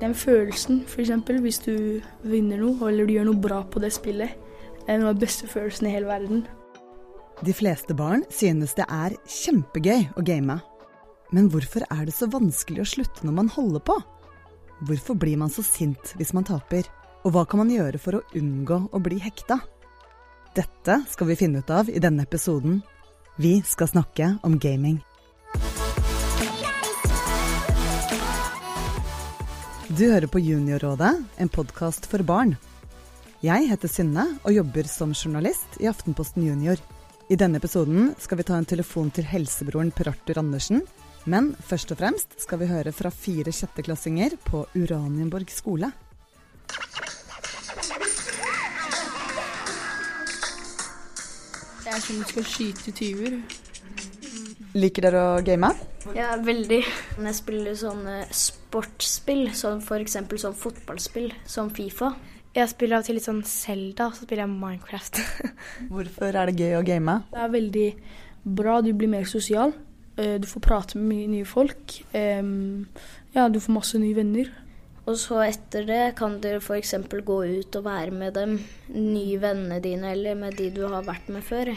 Den følelsen, f.eks. hvis du vinner noe, eller du gjør noe bra på det spillet, er noe av de beste følelsen i hele verden. De fleste barn synes det er kjempegøy å game. Men hvorfor er det så vanskelig å slutte når man holder på? Hvorfor blir man så sint hvis man taper? Og hva kan man gjøre for å unngå å bli hekta? Dette skal vi finne ut av i denne episoden. Vi skal snakke om gaming. Du hører på Juniorrådet, en podkast for barn. Jeg heter Synne og jobber som journalist i Aftenposten Junior. I denne episoden skal vi ta en telefon til helsebroren Per Arthur Andersen. Men først og fremst skal vi høre fra fire sjetteklassinger på Uranienborg skole. Det er som skal skyte tyver. Liker dere å game? Ja, veldig. Jeg spiller sånne sportsspill, som f.eks. sånn fotballspill, som Fifa. Jeg spiller av og til litt sånn Zelda, og så spiller jeg Minecraft. Hvorfor er det gøy å game? Det er veldig bra. Du blir mer sosial. Eh, Du får prate med mye nye folk. Ja, du får masse nye venner. Og så etter det kan du f.eks. gå ut og være med dem, nye vennene dine, eller med de du har vært med før.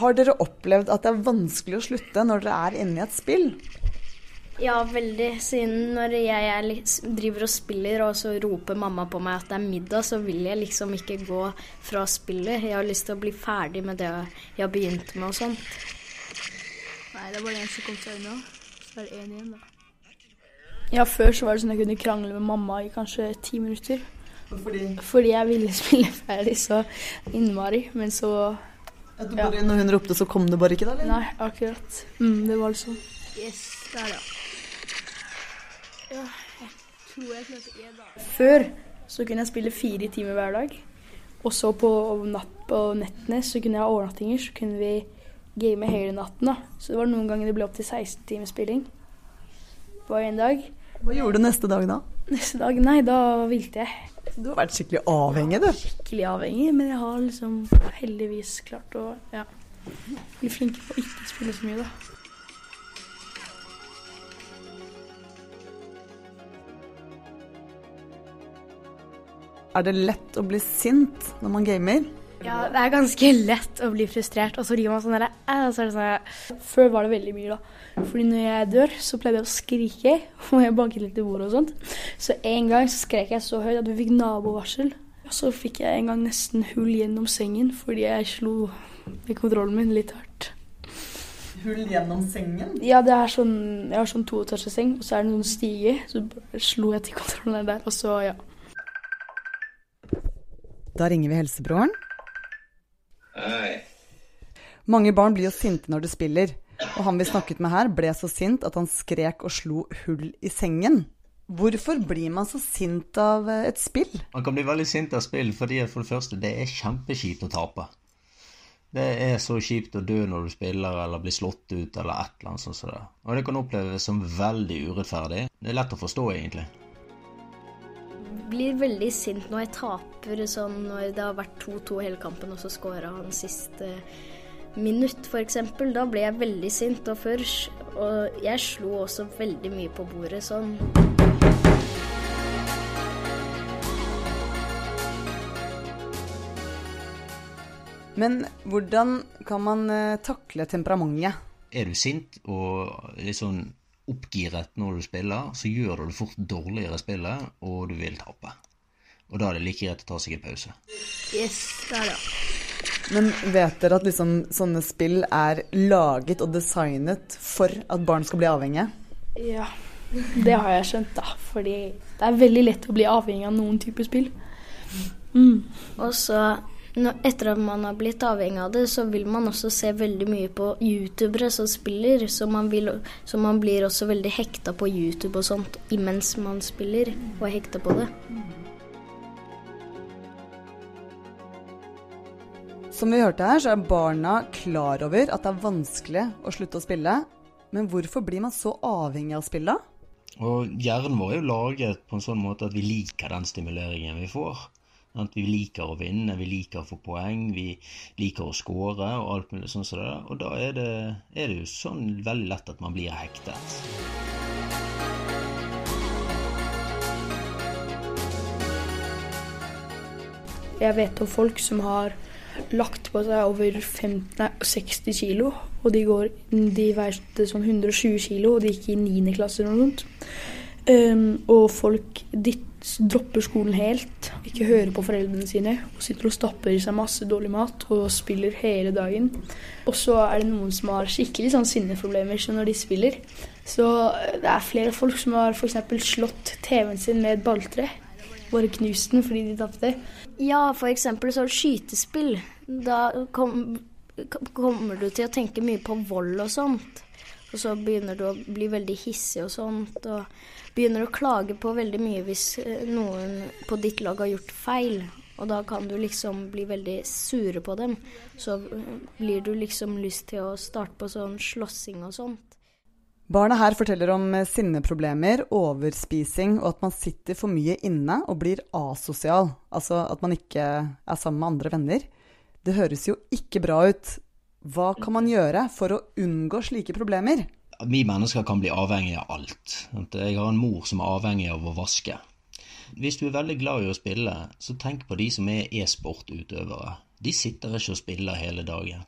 Har dere opplevd at det er vanskelig å slutte når dere er inne i et spill? Ja, veldig. Siden når jeg er, litt- driver og spiller, og så roper mamma på meg at det er middag, så vil jeg liksom ikke gå fra spillet. Jeg har lyst til å bli ferdig med det jeg har begynt med og sånt. Nei, det er bare en som kom seg unna. Så er det én igjen, da. Ja, før så var det sånn at jeg kunne krangle med mamma i kanskje ti minutter. Fordi Fordi jeg ville spille ferdig så innmari. Men så at bare, ja. Når hun ropte, så kom det bare ikke, da? eller? Nei, akkurat. Mm, det var liksom Yes, der, ja. Ja, jeg tror jeg klarte én dag. Før så kunne jeg spille fire timer hver dag. Og så på, natt, på nettene så kunne jeg ha overnattinger, så kunne vi game hele natten. da. Så det var noen ganger det ble opptil 16 timers spilling på én dag. Hva gjorde du neste dag da? Neste dag, nei, da hvilte jeg. Du har vært skikkelig avhengig, du. Skikkelig avhengig, men jeg har liksom heldigvis klart å ja, bli flink på å ikke spille så mye, da. Er det lett å bli sint når man gamer? Ja, det er ganske lett å bli frustrert, og så blir man sånn der og så er det sånn Før var det veldig mye, da. Fordi når jeg dør, så pleide jeg å skrike, og jeg banket litt i bordet og sånt. Så en gang så skrek jeg så høyt at vi fikk nabovarsel. Og så fikk jeg en gang nesten hull gjennom sengen fordi jeg slo med kontrollen min litt hardt. Hull gjennom sengen? Ja, det er sånn, jeg har sånn toetasjeseng, og så er det noen stiger. Så slo jeg til kontrollen der, og så, ja. Da ringer vi helsebroren. Hei. Mange barn blir jo sinte når de spiller, og han vi snakket med her ble så sint at han skrek og slo hull i sengen. Hvorfor blir man så sint av eh, et spill? Man kan bli veldig sint av spill fordi for det første, det er kjempekjipt å tape. Det er så kjipt å dø når du spiller eller bli slått ut eller et eller annet sånt. Og det kan oppleves som veldig urettferdig. Det er lett å forstå, egentlig. Blir veldig sint når jeg taper, sånn når det har vært 2-2 hele kampen, og så scora han siste minutt, f.eks. Da ble jeg veldig sint. Og før Og jeg slo også veldig mye på bordet sånn. Men hvordan kan man eh, takle temperamentet? Er du sint og litt sånn oppgiret når du spiller, så gjør du det fort dårligere spillet, og du vil tape. Og da er det like greit å ta seg en pause. Yes, der, ja. Men vet dere at liksom sånne spill er laget og designet for at barn skal bli avhengige? Ja, det har jeg skjønt, da. Fordi det er veldig lett å bli avhengig av noen typer spill. Mm. Og så etter at man har blitt avhengig av det, så vil man også se veldig mye på youtubere som spiller, så man, vil, så man blir også veldig hekta på YouTube og sånt imens man spiller, og er hekta på det. Som vi hørte her, så er barna klar over at det er vanskelig å slutte å spille. Men hvorfor blir man så avhengig av spillet? Og hjernen vår er jo laget på en sånn måte at vi liker den stimuleringen vi får. Vi liker å vinne, vi liker å få poeng, vi liker å score og alt mulig sånn som det. Og da er det, er det jo sånn veldig lett at man blir hektet. Jeg vet om folk som har lagt på seg over 50, nei, 60 kilo, og de, går, de veide sånn 120 kilo, og de gikk i 9. klasse eller noe sånt. Um, og folk ditt, dropper skolen helt, ikke hører på foreldrene sine og sitter og stapper i seg masse dårlig mat og spiller hele dagen. Og så er det noen som har skikkelig sånn sinneproblemer så når de spiller. Så eh, det er flere folk som har f.eks. slått TV-en sin med et balltre. Bare knust den fordi de tapte. Ja, f.eks. sånn skytespill. Da kom, kommer du til å tenke mye på vold og sånt. Og så begynner du å bli veldig hissig og sånt. Og begynner å klage på veldig mye hvis eh, noen på ditt lag har gjort feil. Og da kan du liksom bli veldig sure på dem. Så eh, blir du liksom lyst til å starte på sånn slåssing og sånt. Barna her forteller om eh, sinneproblemer, overspising og at man sitter for mye inne og blir asosial. Altså at man ikke er sammen med andre venner. Det høres jo ikke bra ut. Hva kan man gjøre for å unngå slike problemer? Vi mennesker kan bli avhengig av alt. Jeg har en mor som er avhengig av å vaske. Hvis du er veldig glad i å spille, så tenk på de som er e-sportutøvere. De sitter ikke og spiller hele dagen.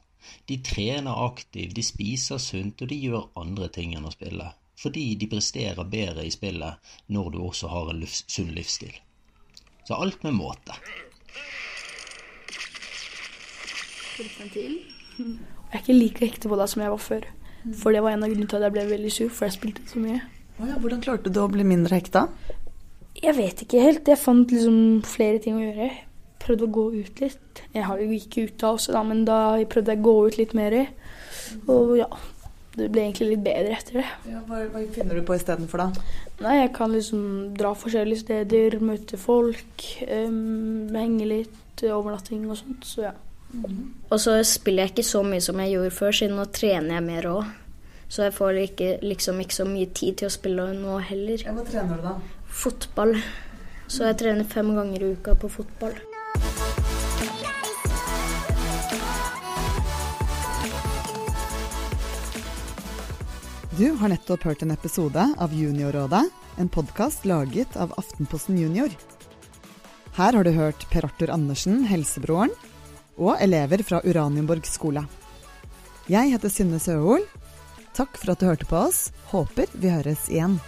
De trener aktivt, de spiser sunt, og de gjør andre ting enn å spille. Fordi de presterer bedre i spillet når du også har en sunn livsstil. Så alt med måte. Jeg er ikke like hekte på det som jeg var før. For det var en av grunnene til at jeg ble veldig sur, for jeg spilte så mye. Oh ja, hvordan klarte du å bli mindre hekta? Jeg vet ikke helt. Jeg fant liksom flere ting å gjøre. Prøvde å gå ut litt. Jeg har jo ikke ut da også, da, men da prøvde jeg å gå ut litt mer. Og ja, det ble egentlig litt bedre etter det. Ja, hva, hva finner du på istedenfor, da? Nei, Jeg kan liksom dra forskjellige steder, møte folk, um, henge litt, overnatting og sånt. Så ja. Og så spiller jeg ikke så mye som jeg gjorde før, siden nå trener jeg mer òg. Så jeg får ikke, liksom ikke så mye tid til å spille nå heller. Ja, hva trener du da? Fotball. Så jeg trener fem ganger i uka på fotball. Du har nettopp hørt en episode av Juniorrådet, en podkast laget av Aftenposten Junior. Her har du hørt Per Arthur Andersen, helsebroren, og elever fra Uranienborg skole. Jeg heter Synne Søhol. Takk for at du hørte på oss. Håper vi høres igjen.